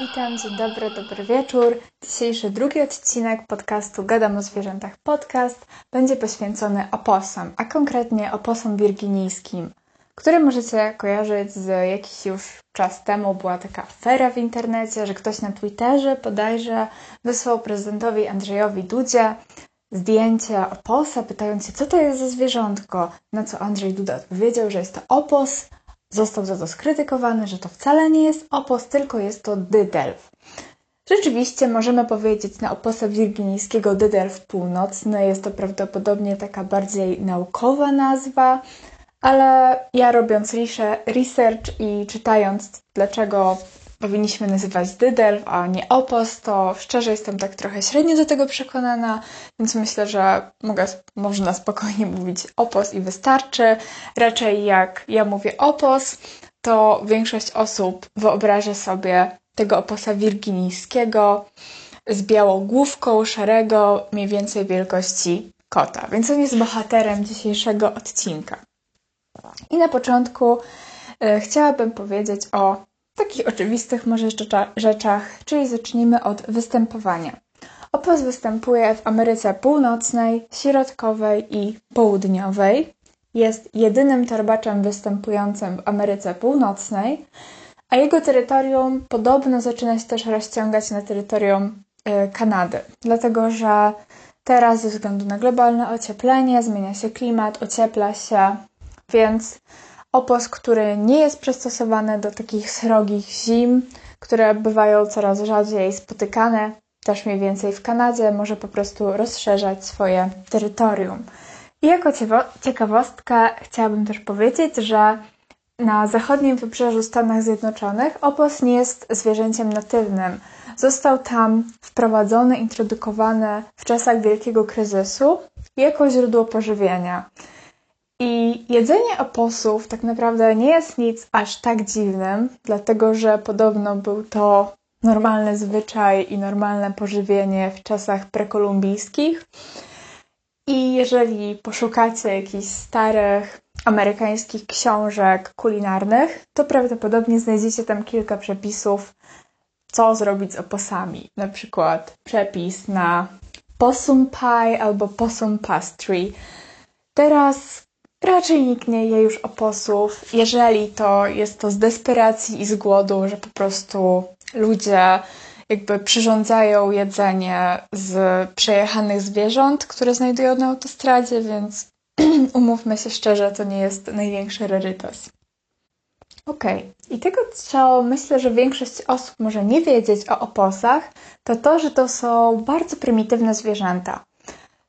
Witam, dzień dobry, dobry wieczór. Dzisiejszy drugi odcinek podcastu Gadam o zwierzętach podcast będzie poświęcony oposom, a konkretnie oposom wirginijskim, które możecie kojarzyć z jakiś już czas temu. Była taka afera w internecie, że ktoś na Twitterze bodajże wysłał prezydentowi Andrzejowi Dudzie zdjęcie oposa, pytając się, co to jest za zwierzątko, na co Andrzej Duda odpowiedział, że jest to opos, Został za to skrytykowany, że to wcale nie jest opos, tylko jest to dydelf. Rzeczywiście możemy powiedzieć na oposa wirginijskiego dydelf północny. Jest to prawdopodobnie taka bardziej naukowa nazwa, ale ja robiąc research i czytając, dlaczego powinniśmy nazywać dydelf, a nie opos, to szczerze jestem tak trochę średnio do tego przekonana, więc myślę, że mogę, można spokojnie mówić opos i wystarczy. Raczej jak ja mówię opos, to większość osób wyobraża sobie tego oposa wirginijskiego z białą główką, szarego, mniej więcej wielkości kota. Więc on jest bohaterem dzisiejszego odcinka. I na początku y, chciałabym powiedzieć o takich oczywistych może rzeczach, czyli zacznijmy od występowania. Opos występuje w Ameryce Północnej, Środkowej i Południowej. Jest jedynym torbaczem występującym w Ameryce Północnej, a jego terytorium podobno zaczyna się też rozciągać na terytorium y, Kanady, dlatego że teraz ze względu na globalne ocieplenie zmienia się klimat, ociepla się, więc opos, który nie jest przystosowany do takich srogich zim, które bywają coraz rzadziej spotykane, też mniej więcej w Kanadzie, może po prostu rozszerzać swoje terytorium. I jako ciekawostkę chciałabym też powiedzieć, że na zachodnim wybrzeżu Stanów Zjednoczonych opos nie jest zwierzęciem natywnym. Został tam wprowadzony, introdukowany w czasach wielkiego kryzysu jako źródło pożywienia. I jedzenie oposów tak naprawdę nie jest nic aż tak dziwnym, dlatego że podobno był to normalny zwyczaj i normalne pożywienie w czasach prekolumbijskich. I jeżeli poszukacie jakichś starych amerykańskich książek kulinarnych, to prawdopodobnie znajdziecie tam kilka przepisów, co zrobić z oposami. Na przykład przepis na possum pie albo possum pastry. Teraz Raczej nikt nie je już oposów. Jeżeli to jest to z desperacji i z głodu, że po prostu ludzie jakby przyrządzają jedzenie z przejechanych zwierząt, które znajdują na autostradzie, więc umówmy się szczerze, to nie jest największy rarytas. Okej, okay. i tego, co myślę, że większość osób może nie wiedzieć o oposach, to to, że to są bardzo prymitywne zwierzęta.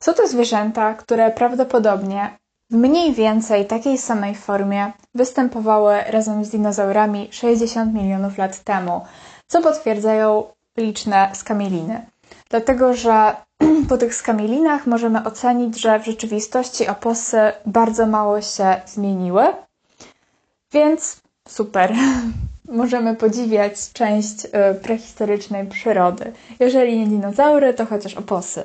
Są to zwierzęta, które prawdopodobnie w mniej więcej takiej samej formie występowały razem z dinozaurami 60 milionów lat temu, co potwierdzają liczne skamieliny. Dlatego, że po tych skamielinach możemy ocenić, że w rzeczywistości oposy bardzo mało się zmieniły, więc super. Możemy podziwiać część y, prehistorycznej przyrody. Jeżeli nie dinozaury, to chociaż oposy.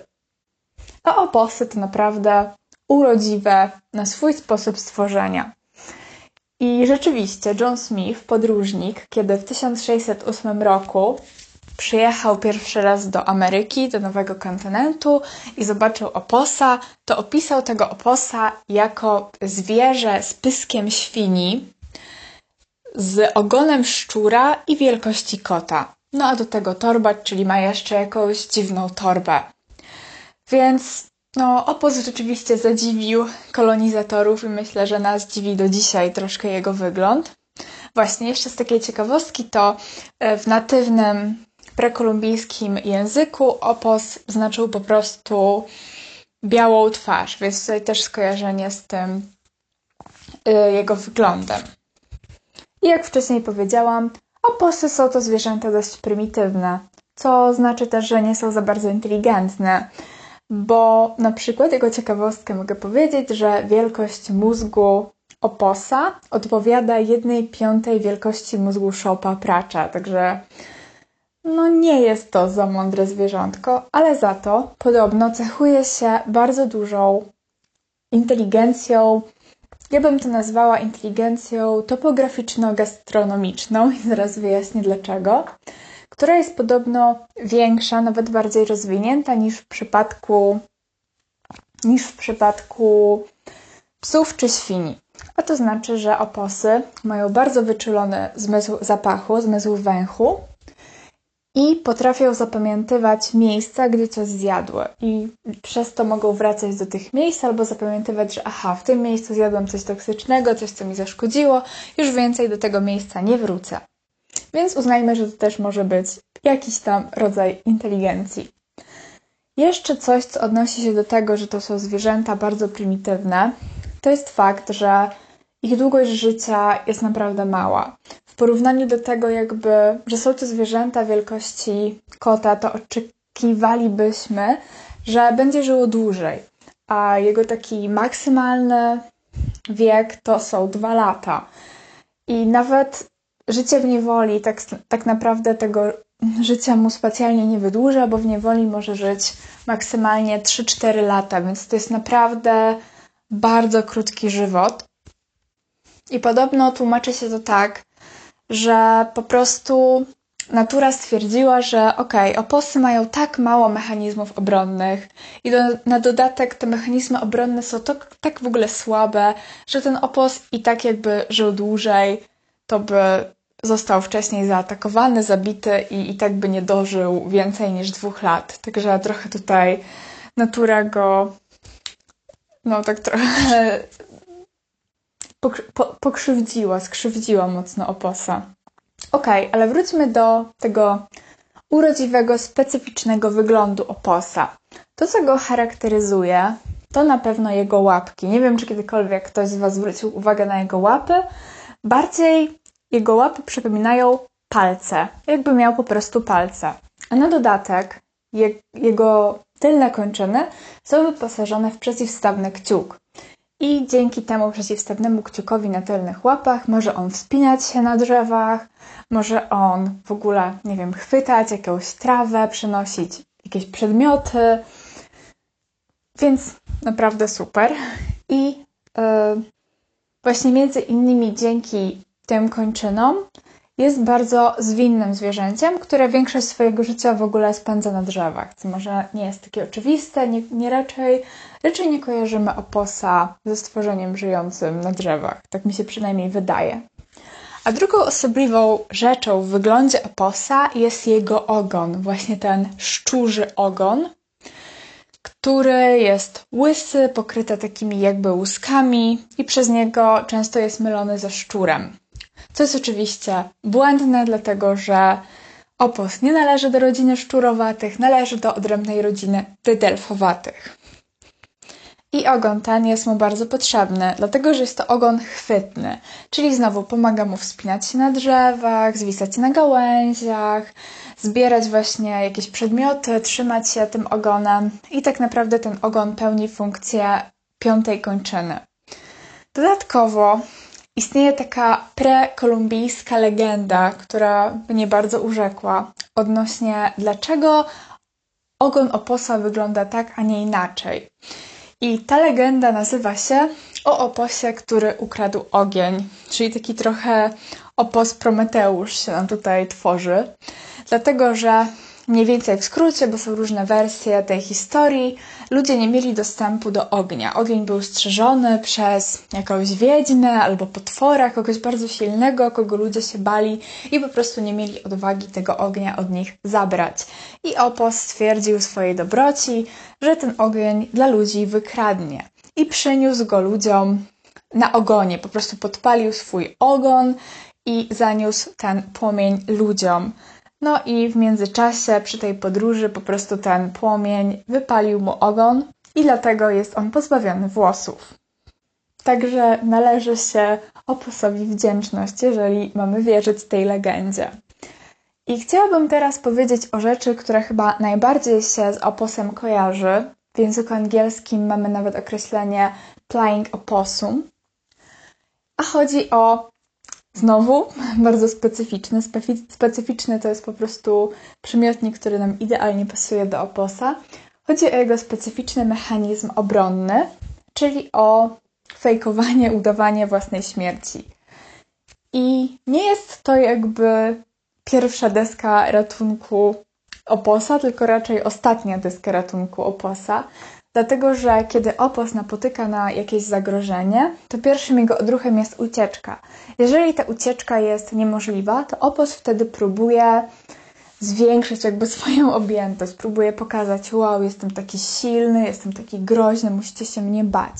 A oposy to naprawdę urodziwe na swój sposób stworzenia. I rzeczywiście John Smith, podróżnik, kiedy w 1608 roku przyjechał pierwszy raz do Ameryki, do nowego kontynentu i zobaczył oposa, to opisał tego oposa jako zwierzę z pyskiem świni, z ogonem szczura i wielkości kota. No a do tego torba, czyli ma jeszcze jakąś dziwną torbę. Więc no, opos rzeczywiście zadziwił kolonizatorów i myślę, że nas dziwi do dzisiaj troszkę jego wygląd. Właśnie, jeszcze z takiej ciekawostki to e, w natywnym prekolumbijskim języku opos znaczył po prostu białą twarz, więc tutaj też skojarzenie z tym e, jego wyglądem. I jak wcześniej powiedziałam, oposy są to zwierzęta dość prymitywne, co znaczy też, że nie są za bardzo inteligentne bo na przykład, jako ciekawostkę mogę powiedzieć, że wielkość mózgu oposa odpowiada jednej piątej wielkości mózgu szopa pracza, także no nie jest to za mądre zwierzątko, ale za to podobno cechuje się bardzo dużą inteligencją, ja bym to nazwała inteligencją topograficzno-gastronomiczną i zaraz wyjaśnię dlaczego która jest podobno większa, nawet bardziej rozwinięta niż w przypadku niż w przypadku psów czy świni. A to znaczy, że oposy mają bardzo wyczulony zmysł zapachu, zmysł węchu i potrafią zapamiętywać miejsca, gdzie coś zjadły. I przez to mogą wracać do tych miejsc albo zapamiętywać, że aha, w tym miejscu zjadłam coś toksycznego, coś, co mi zaszkodziło, już więcej do tego miejsca nie wrócę. Więc uznajmy, że to też może być jakiś tam rodzaj inteligencji. Jeszcze coś, co odnosi się do tego, że to są zwierzęta bardzo prymitywne, to jest fakt, że ich długość życia jest naprawdę mała. W porównaniu do tego, jakby, że są to zwierzęta wielkości kota, to oczekiwalibyśmy, że będzie żyło dłużej. A jego taki maksymalny wiek to są dwa lata. I nawet życie w niewoli tak, tak naprawdę tego życia mu specjalnie nie wydłuża, bo w niewoli może żyć maksymalnie 3-4 lata, więc to jest naprawdę bardzo krótki żywot. I podobno tłumaczy się to tak, że po prostu natura stwierdziła, że okej, okay, oposy mają tak mało mechanizmów obronnych i do, na dodatek te mechanizmy obronne są to, tak w ogóle słabe, że ten opos i tak jakby żył dłużej, to by został wcześniej zaatakowany, zabity i, i tak by nie dożył więcej niż dwóch lat. Także trochę tutaj natura go no tak trochę pokrzywdziła, skrzywdziła mocno oposa. Okej, okay, ale wróćmy do tego urodziwego, specyficznego wyglądu oposa. To, co go charakteryzuje, to na pewno jego łapki. Nie wiem, czy kiedykolwiek ktoś z Was zwrócił uwagę na jego łapy. Bardziej jego łapy przypominają palce, jakby miał po prostu palce. A na dodatek je, jego tylne kończyny są wyposażone w przeciwstawny kciuk. I dzięki temu przeciwstawnemu kciukowi na tylnych łapach może on wspinać się na drzewach, może on w ogóle, nie wiem, chwytać jakąś trawę, przenosić jakieś przedmioty. Więc naprawdę super. I yy, właśnie między innymi dzięki tym kończynom jest bardzo zwinnym zwierzęciem, które większość swojego życia w ogóle spędza na drzewach, co może nie jest takie oczywiste, nie, nie raczej, raczej nie kojarzymy oposa ze stworzeniem żyjącym na drzewach. Tak mi się przynajmniej wydaje. A drugą osobliwą rzeczą w wyglądzie oposa jest jego ogon, właśnie ten szczurzy ogon, który jest łysy, pokryty takimi jakby łuskami i przez niego często jest mylony ze szczurem. Co jest oczywiście błędne, dlatego że opos nie należy do rodziny szczurowatych, należy do odrębnej rodziny dydelfowatych. I ogon ten jest mu bardzo potrzebny, dlatego że jest to ogon chwytny, czyli znowu pomaga mu wspinać się na drzewach, zwisać na gałęziach, zbierać właśnie jakieś przedmioty, trzymać się tym ogonem i tak naprawdę ten ogon pełni funkcję piątej kończyny. Dodatkowo Istnieje taka prekolumbijska legenda, która mnie bardzo urzekła odnośnie dlaczego ogon oposa wygląda tak, a nie inaczej. I ta legenda nazywa się o oposie, który ukradł ogień, czyli taki trochę opos Prometeusz się nam tutaj tworzy, dlatego że mniej więcej w skrócie, bo są różne wersje tej historii, ludzie nie mieli dostępu do ognia. Ogień był strzeżony przez jakąś wiedźmę albo potwora, kogoś bardzo silnego, kogo ludzie się bali i po prostu nie mieli odwagi tego ognia od nich zabrać. I Opos stwierdził swojej dobroci, że ten ogień dla ludzi wykradnie. I przyniósł go ludziom na ogonie, po prostu podpalił swój ogon i zaniósł ten płomień ludziom. No i w międzyczasie przy tej podróży po prostu ten płomień wypalił mu ogon i dlatego jest on pozbawiony włosów. Także należy się oposowi wdzięczność, jeżeli mamy wierzyć tej legendzie. I chciałabym teraz powiedzieć o rzeczy, która chyba najbardziej się z oposem kojarzy. W języku angielskim mamy nawet określenie flying opossum. A chodzi o Znowu bardzo specyficzny. Specyficzny to jest po prostu przymiotnik, który nam idealnie pasuje do oposa. Chodzi o jego specyficzny mechanizm obronny, czyli o fejkowanie, udawanie własnej śmierci. I nie jest to jakby pierwsza deska ratunku oposa, tylko raczej ostatnia deska ratunku oposa. Dlatego, że kiedy opos napotyka na jakieś zagrożenie, to pierwszym jego odruchem jest ucieczka. Jeżeli ta ucieczka jest niemożliwa, to opos wtedy próbuje zwiększyć jakby swoją objętość, próbuje pokazać, wow, jestem taki silny, jestem taki groźny, musicie się mnie bać.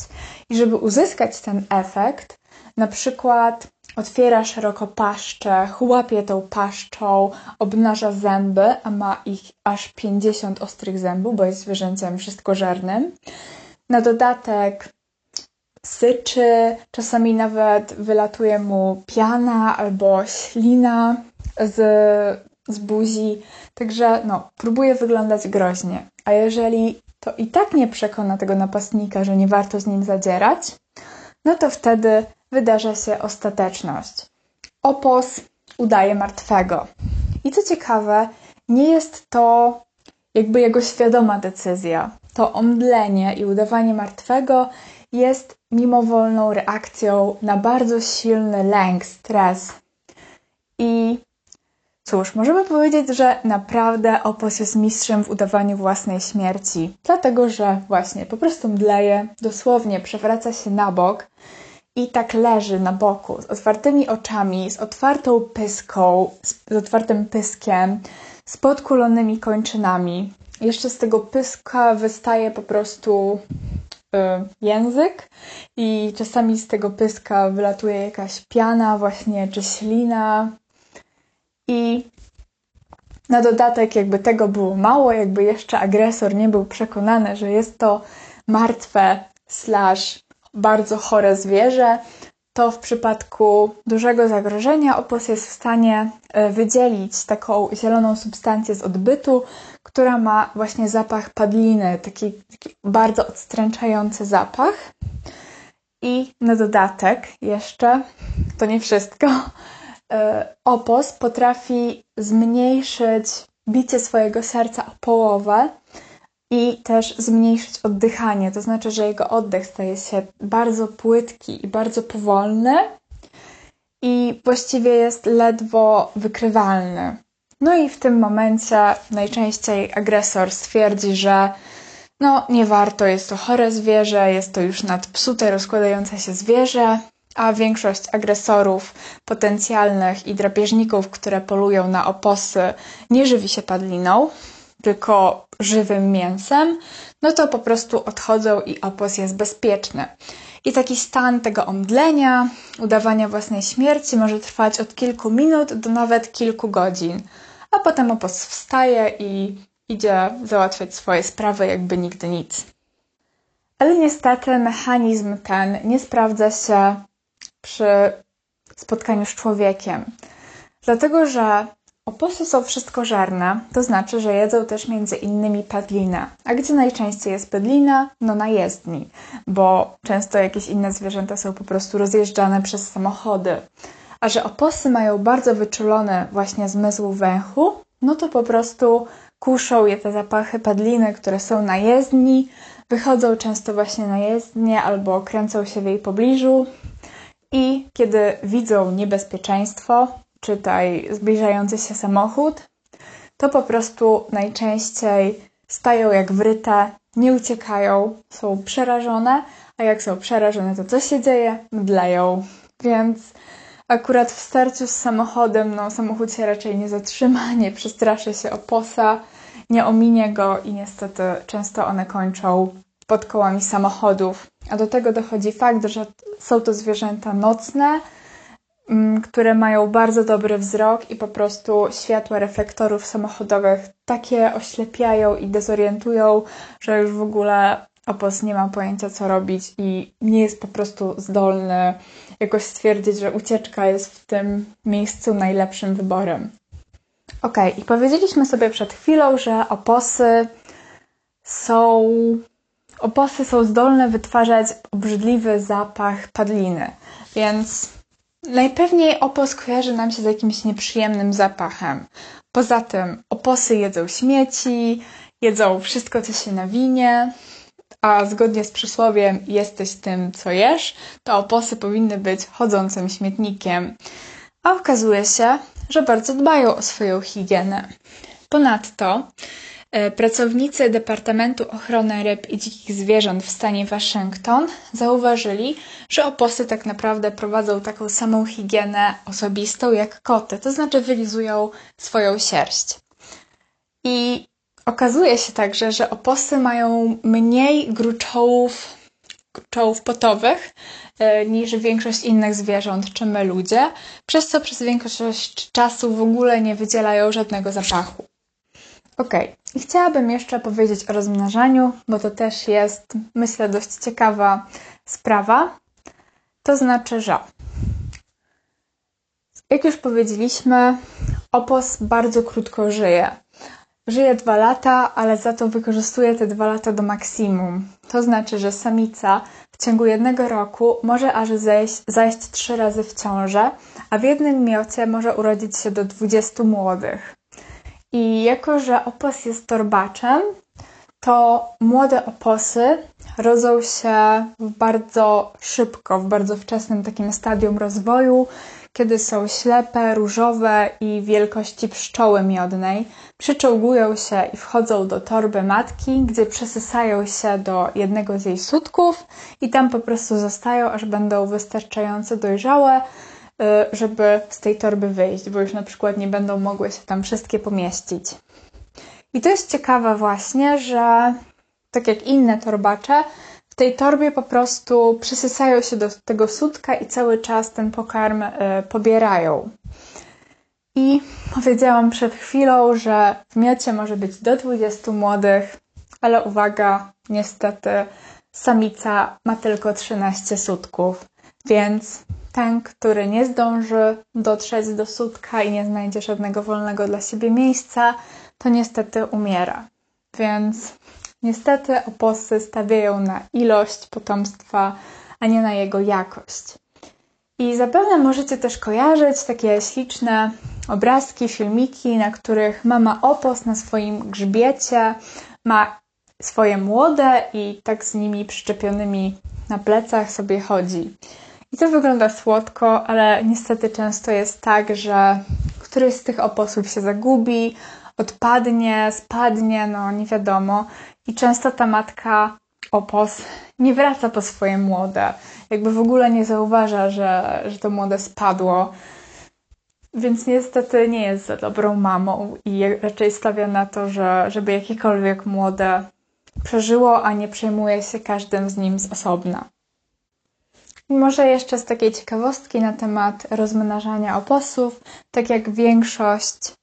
I żeby uzyskać ten efekt, na przykład otwiera szeroko paszczę, chłapie tą paszczą, obnaża zęby, a ma ich aż 50 ostrych zębów, bo jest zwierzęciem wszystkożernym. Na dodatek syczy, czasami nawet wylatuje mu piana albo ślina z, z buzi, także no, próbuje wyglądać groźnie. A jeżeli to i tak nie przekona tego napastnika, że nie warto z nim zadzierać, no to wtedy wydarza się ostateczność. Opos udaje martwego. I co ciekawe, nie jest to jakby jego świadoma decyzja. To omdlenie i udawanie martwego jest mimowolną reakcją na bardzo silny lęk, stres. I cóż, możemy powiedzieć, że naprawdę Opos jest mistrzem w udawaniu własnej śmierci, dlatego że właśnie po prostu mdleje, dosłownie przewraca się na bok i tak leży na boku, z otwartymi oczami, z otwartą pyską, z otwartym pyskiem, z podkulonymi kończynami. Jeszcze z tego pyska wystaje po prostu y, język i czasami z tego pyska wylatuje jakaś piana właśnie, czy ślina. I na dodatek jakby tego było mało, jakby jeszcze agresor nie był przekonany, że jest to martwe slash bardzo chore zwierzę, to w przypadku dużego zagrożenia opos jest w stanie e, wydzielić taką zieloną substancję z odbytu, która ma właśnie zapach padliny, taki, taki bardzo odstręczający zapach. I na dodatek jeszcze, to nie wszystko, e, opos potrafi zmniejszyć bicie swojego serca o połowę, i też zmniejszyć oddychanie. To znaczy, że jego oddech staje się bardzo płytki i bardzo powolny i właściwie jest ledwo wykrywalny. No i w tym momencie najczęściej agresor stwierdzi, że no nie warto, jest to chore zwierzę, jest to już nadpsute, rozkładające się zwierzę, a większość agresorów potencjalnych i drapieżników, które polują na oposy, nie żywi się padliną, tylko żywym mięsem, no to po prostu odchodzą i opos jest bezpieczny. I taki stan tego omdlenia, udawania własnej śmierci może trwać od kilku minut do nawet kilku godzin. A potem opos wstaje i idzie załatwiać swoje sprawy, jakby nigdy nic. Ale niestety mechanizm ten nie sprawdza się przy spotkaniu z człowiekiem. Dlatego, że Oposy są wszystkożerne, to znaczy, że jedzą też między innymi padlinę. A gdzie najczęściej jest padlina? No na jezdni, bo często jakieś inne zwierzęta są po prostu rozjeżdżane przez samochody. A że oposy mają bardzo wyczulony właśnie zmysł węchu, no to po prostu kuszą je te zapachy padliny, które są na jezdni, wychodzą często właśnie na jezdnię albo kręcą się w jej pobliżu i kiedy widzą niebezpieczeństwo, czytaj zbliżający się samochód, to po prostu najczęściej stają jak wryte, nie uciekają, są przerażone, a jak są przerażone, to co się dzieje? Mdleją. Więc akurat w starciu z samochodem, no samochód się raczej nie zatrzyma, nie przestraszy się oposa, nie ominie go i niestety często one kończą pod kołami samochodów. A do tego dochodzi fakt, że są to zwierzęta nocne, które mają bardzo dobry wzrok i po prostu światła reflektorów samochodowych takie oślepiają i dezorientują, że już w ogóle opos nie ma pojęcia co robić i nie jest po prostu zdolny jakoś stwierdzić, że ucieczka jest w tym miejscu najlepszym wyborem. Ok, i powiedzieliśmy sobie przed chwilą, że oposy są oposy są zdolne wytwarzać obrzydliwy zapach padliny, więc Najpewniej opos kojarzy nam się z jakimś nieprzyjemnym zapachem. Poza tym oposy jedzą śmieci, jedzą wszystko, co się nawinie, a zgodnie z przysłowiem jesteś tym, co jesz, to oposy powinny być chodzącym śmietnikiem. A okazuje się, że bardzo dbają o swoją higienę. Ponadto pracownicy Departamentu Ochrony Ryb i Dzikich Zwierząt w stanie Waszyngton zauważyli, że oposy tak naprawdę prowadzą taką samą higienę osobistą jak koty, to znaczy wylizują swoją sierść. I okazuje się także, że oposy mają mniej gruczołów, gruczołów potowych e, niż większość innych zwierząt czy my ludzie, przez co przez większość czasu w ogóle nie wydzielają żadnego zapachu. Ok, i chciałabym jeszcze powiedzieć o rozmnażaniu, bo to też jest, myślę, dość ciekawa sprawa. To znaczy, że jak już powiedzieliśmy, opos bardzo krótko żyje. Żyje dwa lata, ale za to wykorzystuje te dwa lata do maksimum. To znaczy, że samica w ciągu jednego roku może aż zejść, zajść trzy razy w ciążę, a w jednym miocie może urodzić się do 20 młodych. I jako, że opos jest torbaczem, to młode oposy rodzą się bardzo szybko, w bardzo wczesnym takim stadium rozwoju, kiedy są ślepe, różowe i wielkości pszczoły miodnej, przyczołgują się i wchodzą do torby matki, gdzie przesysają się do jednego z jej sutków i tam po prostu zostają, aż będą wystarczająco dojrzałe, żeby z tej torby wyjść, bo już na przykład nie będą mogły się tam wszystkie pomieścić. I to jest ciekawe właśnie, że tak jak inne torbacze, w tej torbie po prostu przysysają się do tego sutka i cały czas ten pokarm y, pobierają. I powiedziałam przed chwilą, że w miocie może być do 20 młodych, ale uwaga, niestety samica ma tylko 13 sutków, więc ten, który nie zdąży dotrzeć do sutka i nie znajdzie żadnego wolnego dla siebie miejsca, to niestety umiera. Więc niestety oposy stawiają na ilość potomstwa, a nie na jego jakość. I zapewne możecie też kojarzyć takie śliczne obrazki, filmiki, na których mama opos na swoim grzbiecie ma swoje młode i tak z nimi przyczepionymi na plecach sobie chodzi. I to wygląda słodko, ale niestety często jest tak, że któryś z tych oposów się zagubi, odpadnie, spadnie, no nie wiadomo. I często ta matka opos nie wraca po swoje młode. Jakby w ogóle nie zauważa, że, że to młode spadło. Więc niestety nie jest za dobrą mamą i raczej stawia na to, że żeby jakiekolwiek młode przeżyło, a nie przejmuje się każdym z nim z osobna. Może jeszcze z takiej ciekawostki na temat rozmnażania oposów, tak jak większość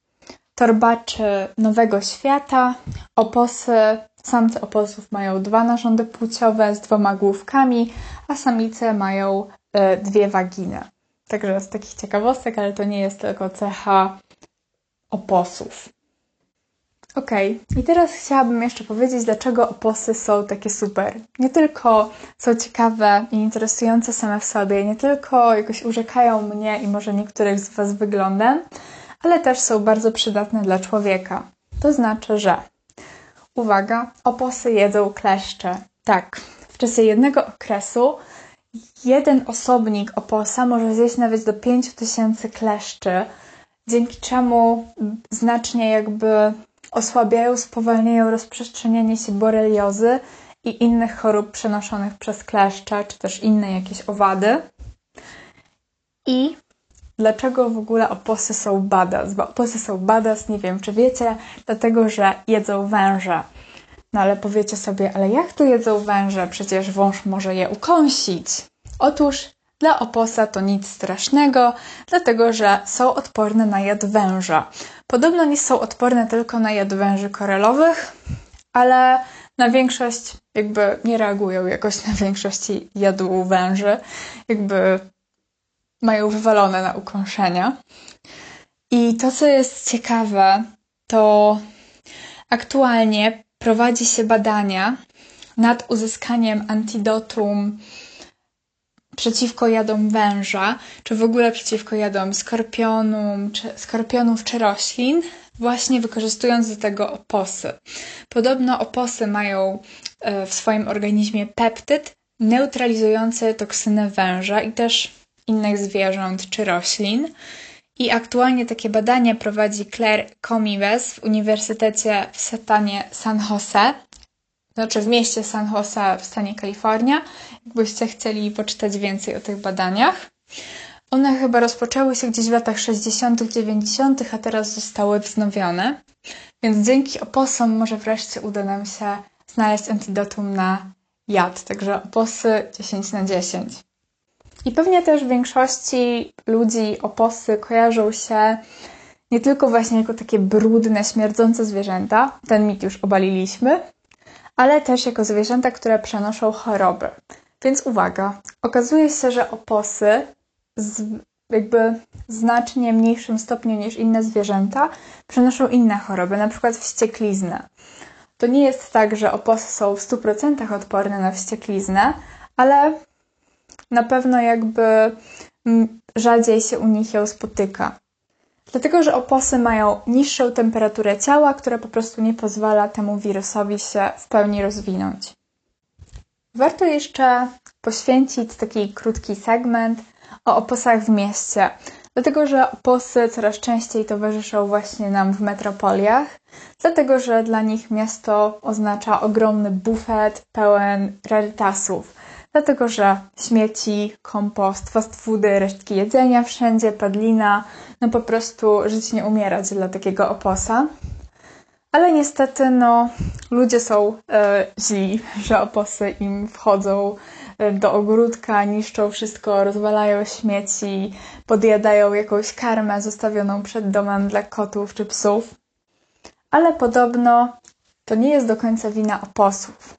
torbaczy Nowego Świata, oposy, samce oposów mają dwa narządy płciowe z dwoma główkami, a samice mają y, dwie waginy. Także z takich ciekawostek, ale to nie jest tylko cecha oposów. Ok, i teraz chciałabym jeszcze powiedzieć, dlaczego oposy są takie super. Nie tylko są ciekawe i interesujące same w sobie, nie tylko jakoś urzekają mnie i może niektórych z Was wyglądem, ale też są bardzo przydatne dla człowieka. To znaczy, że uwaga, oposy jedzą kleszcze. Tak, w czasie jednego okresu jeden osobnik oposa może zjeść nawet do 5000 kleszczy, dzięki czemu znacznie jakby osłabiają, spowalniają rozprzestrzenianie się boreliozy i innych chorób przenoszonych przez kleszcze, czy też inne jakieś owady. I dlaczego w ogóle oposy są badas? Bo oposy są badas, nie wiem czy wiecie, dlatego że jedzą węże. No ale powiecie sobie, ale jak tu jedzą węże? Przecież wąż może je ukąsić. Otóż dla oposa to nic strasznego, dlatego że są odporne na jad węża. Podobno nie są odporne tylko na jad węży korelowych, ale na większość jakby nie reagują jakoś na większości jadu węży. Jakby mają wywalone na ukąszenia. I to, co jest ciekawe, to aktualnie prowadzi się badania nad uzyskaniem antidotum przeciwko jadom węża, czy w ogóle przeciwko jadom skorpionum, czy, skorpionów czy roślin, właśnie wykorzystując do tego oposy. Podobno oposy mają e, w swoim organizmie peptyd neutralizujący toksynę węża i też innych zwierząt czy roślin. I aktualnie takie badania prowadzi Claire Comives w Uniwersytecie w stanie San Jose, znaczy w mieście San Jose w stanie Kalifornia, jakbyście chcieli poczytać więcej o tych badaniach. One chyba rozpoczęły się gdzieś w latach 60., 90., a teraz zostały wznowione. Więc dzięki oposom może wreszcie uda nam się znaleźć antidotum na jad. Także oposy 10 na 10. I pewnie też w większości ludzi oposy kojarzą się nie tylko właśnie jako takie brudne, śmierdzące zwierzęta, ten mit już obaliliśmy, ale też jako zwierzęta, które przenoszą choroby. Więc uwaga, okazuje się, że oposy z jakby znacznie mniejszym stopniu niż inne zwierzęta przenoszą inne choroby, na przykład wściekliznę. To nie jest tak, że oposy są w 100% odporne na wściekliznę, ale na pewno jakby rzadziej się u nich ją spotyka. Dlatego, że oposy mają niższą temperaturę ciała, która po prostu nie pozwala temu wirusowi się w pełni rozwinąć. Warto jeszcze poświęcić taki krótki segment o oposach w mieście, dlatego że oposy coraz częściej towarzyszą właśnie nam w metropoliach, dlatego że dla nich miasto oznacza ogromny bufet pełen rarytasów, dlatego że śmieci, kompost, fast foody, resztki jedzenia wszędzie, padlina, no po prostu żyć nie umierać dla takiego oposa. Ale niestety, no, ludzie są e, źli, że oposy im wchodzą e, do ogródka, niszczą wszystko, rozwalają śmieci, podjadają jakąś karmę zostawioną przed domem dla kotów czy psów. Ale podobno to nie jest do końca wina oposów.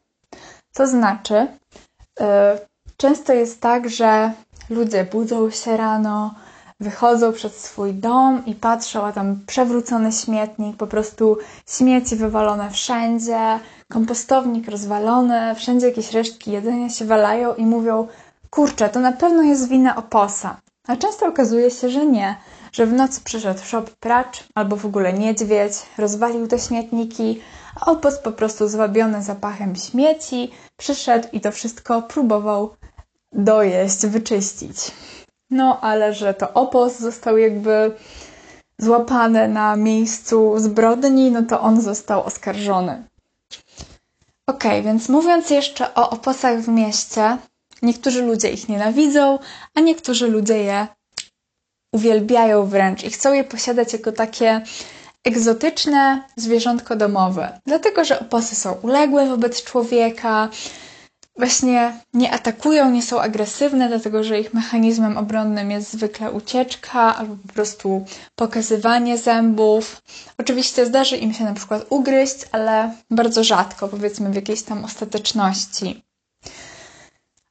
To znaczy, e, często jest tak, że ludzie budzą się rano, wychodzą przed swój dom i patrzą, a tam przewrócony śmietnik, po prostu śmieci wywalone wszędzie, kompostownik rozwalony, wszędzie jakieś resztki jedzenia się walają i mówią, kurczę, to na pewno jest wina oposa. A często okazuje się, że nie, że w nocy przyszedł szop pracz albo w ogóle niedźwiedź, rozwalił te śmietniki, a opos po prostu zwabiony zapachem śmieci przyszedł i to wszystko próbował dojeść, wyczyścić. No, ale że to opos został jakby złapany na miejscu zbrodni, no to on został oskarżony. Ok, więc mówiąc jeszcze o oposach w mieście, niektórzy ludzie ich nienawidzą, a niektórzy ludzie je uwielbiają wręcz i chcą je posiadać jako takie egzotyczne zwierzątko domowe, dlatego że oposy są uległe wobec człowieka, właśnie nie atakują, nie są agresywne, dlatego że ich mechanizmem obronnym jest zwykle ucieczka albo po prostu pokazywanie zębów. Oczywiście zdarzy im się na przykład ugryźć, ale bardzo rzadko, powiedzmy w jakiejś tam ostateczności.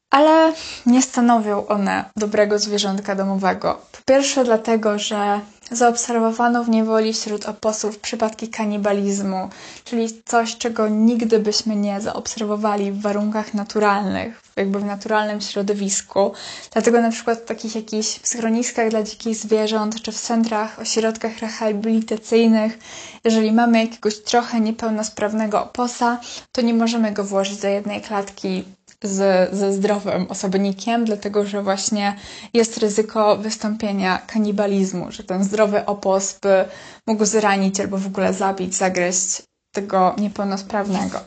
Ale nie stanowią one dobrego zwierzątka domowego. Po pierwsze, dlatego, że zaobserwowano w niewoli wśród oposów przypadki kanibalizmu, czyli coś, czego nigdy byśmy nie zaobserwowali w warunkach naturalnych, jakby w naturalnym środowisku. Dlatego na przykład w takich jakichś schroniskach dla dzikich zwierząt, czy w centrach, ośrodkach rehabilitacyjnych, jeżeli mamy jakiegoś trochę niepełnosprawnego oposa, to nie możemy go włożyć do jednej klatki z, ze zdrowym osobnikiem, dlatego że właśnie jest ryzyko wystąpienia kanibalizmu, że ten zdrowy opos by mógł zranić albo w ogóle zabić, zagryźć tego niepełnosprawnego.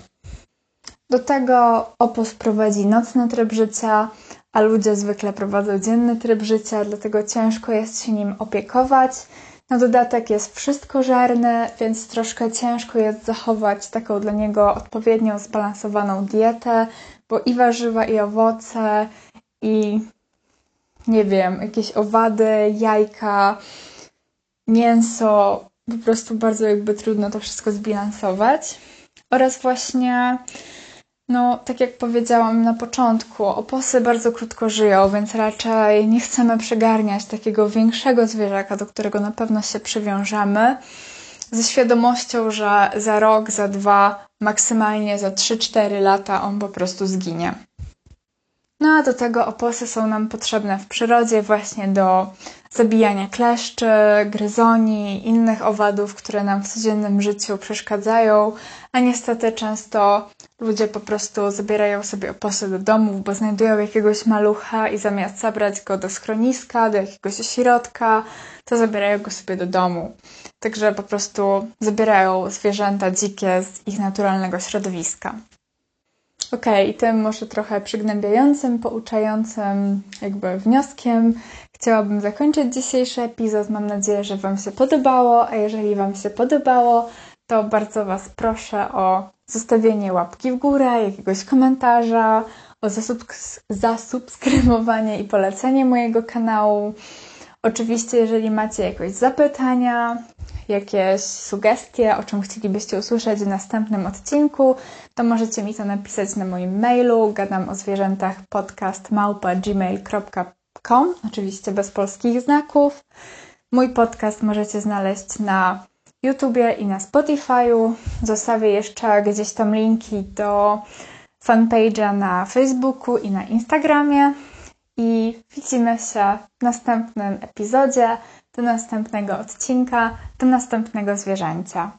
Do tego opos prowadzi nocny tryb życia, a ludzie zwykle prowadzą dzienny tryb życia, dlatego ciężko jest się nim opiekować. Na dodatek jest wszystko żarne, więc troszkę ciężko jest zachować taką dla niego odpowiednio zbalansowaną dietę, bo i warzywa, i owoce, i nie wiem, jakieś owady, jajka, mięso, po prostu bardzo jakby trudno to wszystko zbilansować. Oraz właśnie, no, tak jak powiedziałam na początku, oposy bardzo krótko żyją, więc raczej nie chcemy przegarniać takiego większego zwierzaka, do którego na pewno się przywiążemy, ze świadomością, że za rok, za dwa maksymalnie za 3-4 lata on po prostu zginie. No a do tego oposy są nam potrzebne w przyrodzie właśnie do zabijania kleszczy, gryzoni, innych owadów, które nam w codziennym życiu przeszkadzają, a niestety często ludzie po prostu zabierają sobie oposy do domów, bo znajdują jakiegoś malucha i zamiast zabrać go do schroniska, do jakiegoś ośrodka, to zabierają go sobie do domu. Także po prostu zabierają zwierzęta dzikie z ich naturalnego środowiska. Ok, i tym może trochę przygnębiającym, pouczającym jakby wnioskiem chciałabym zakończyć dzisiejszy epizod. Mam nadzieję, że Wam się podobało, a jeżeli Wam się podobało, to bardzo Was proszę o zostawienie łapki w górę, jakiegoś komentarza, o zasubskrybowanie i polecenie mojego kanału. Oczywiście, jeżeli macie jakieś zapytania, jakieś sugestie, o czym chcielibyście usłyszeć w następnym odcinku, to możecie mi to napisać na moim mailu gadam o zwierzętach podcast gmail.com oczywiście bez polskich znaków. Mój podcast możecie znaleźć na YouTubie i na Spotify'u. Zostawię jeszcze gdzieś tam linki do fanpage'a na Facebooku i na Instagramie. I widzimy się w następnym epizodzie, do następnego odcinka, do następnego zwierzęcia.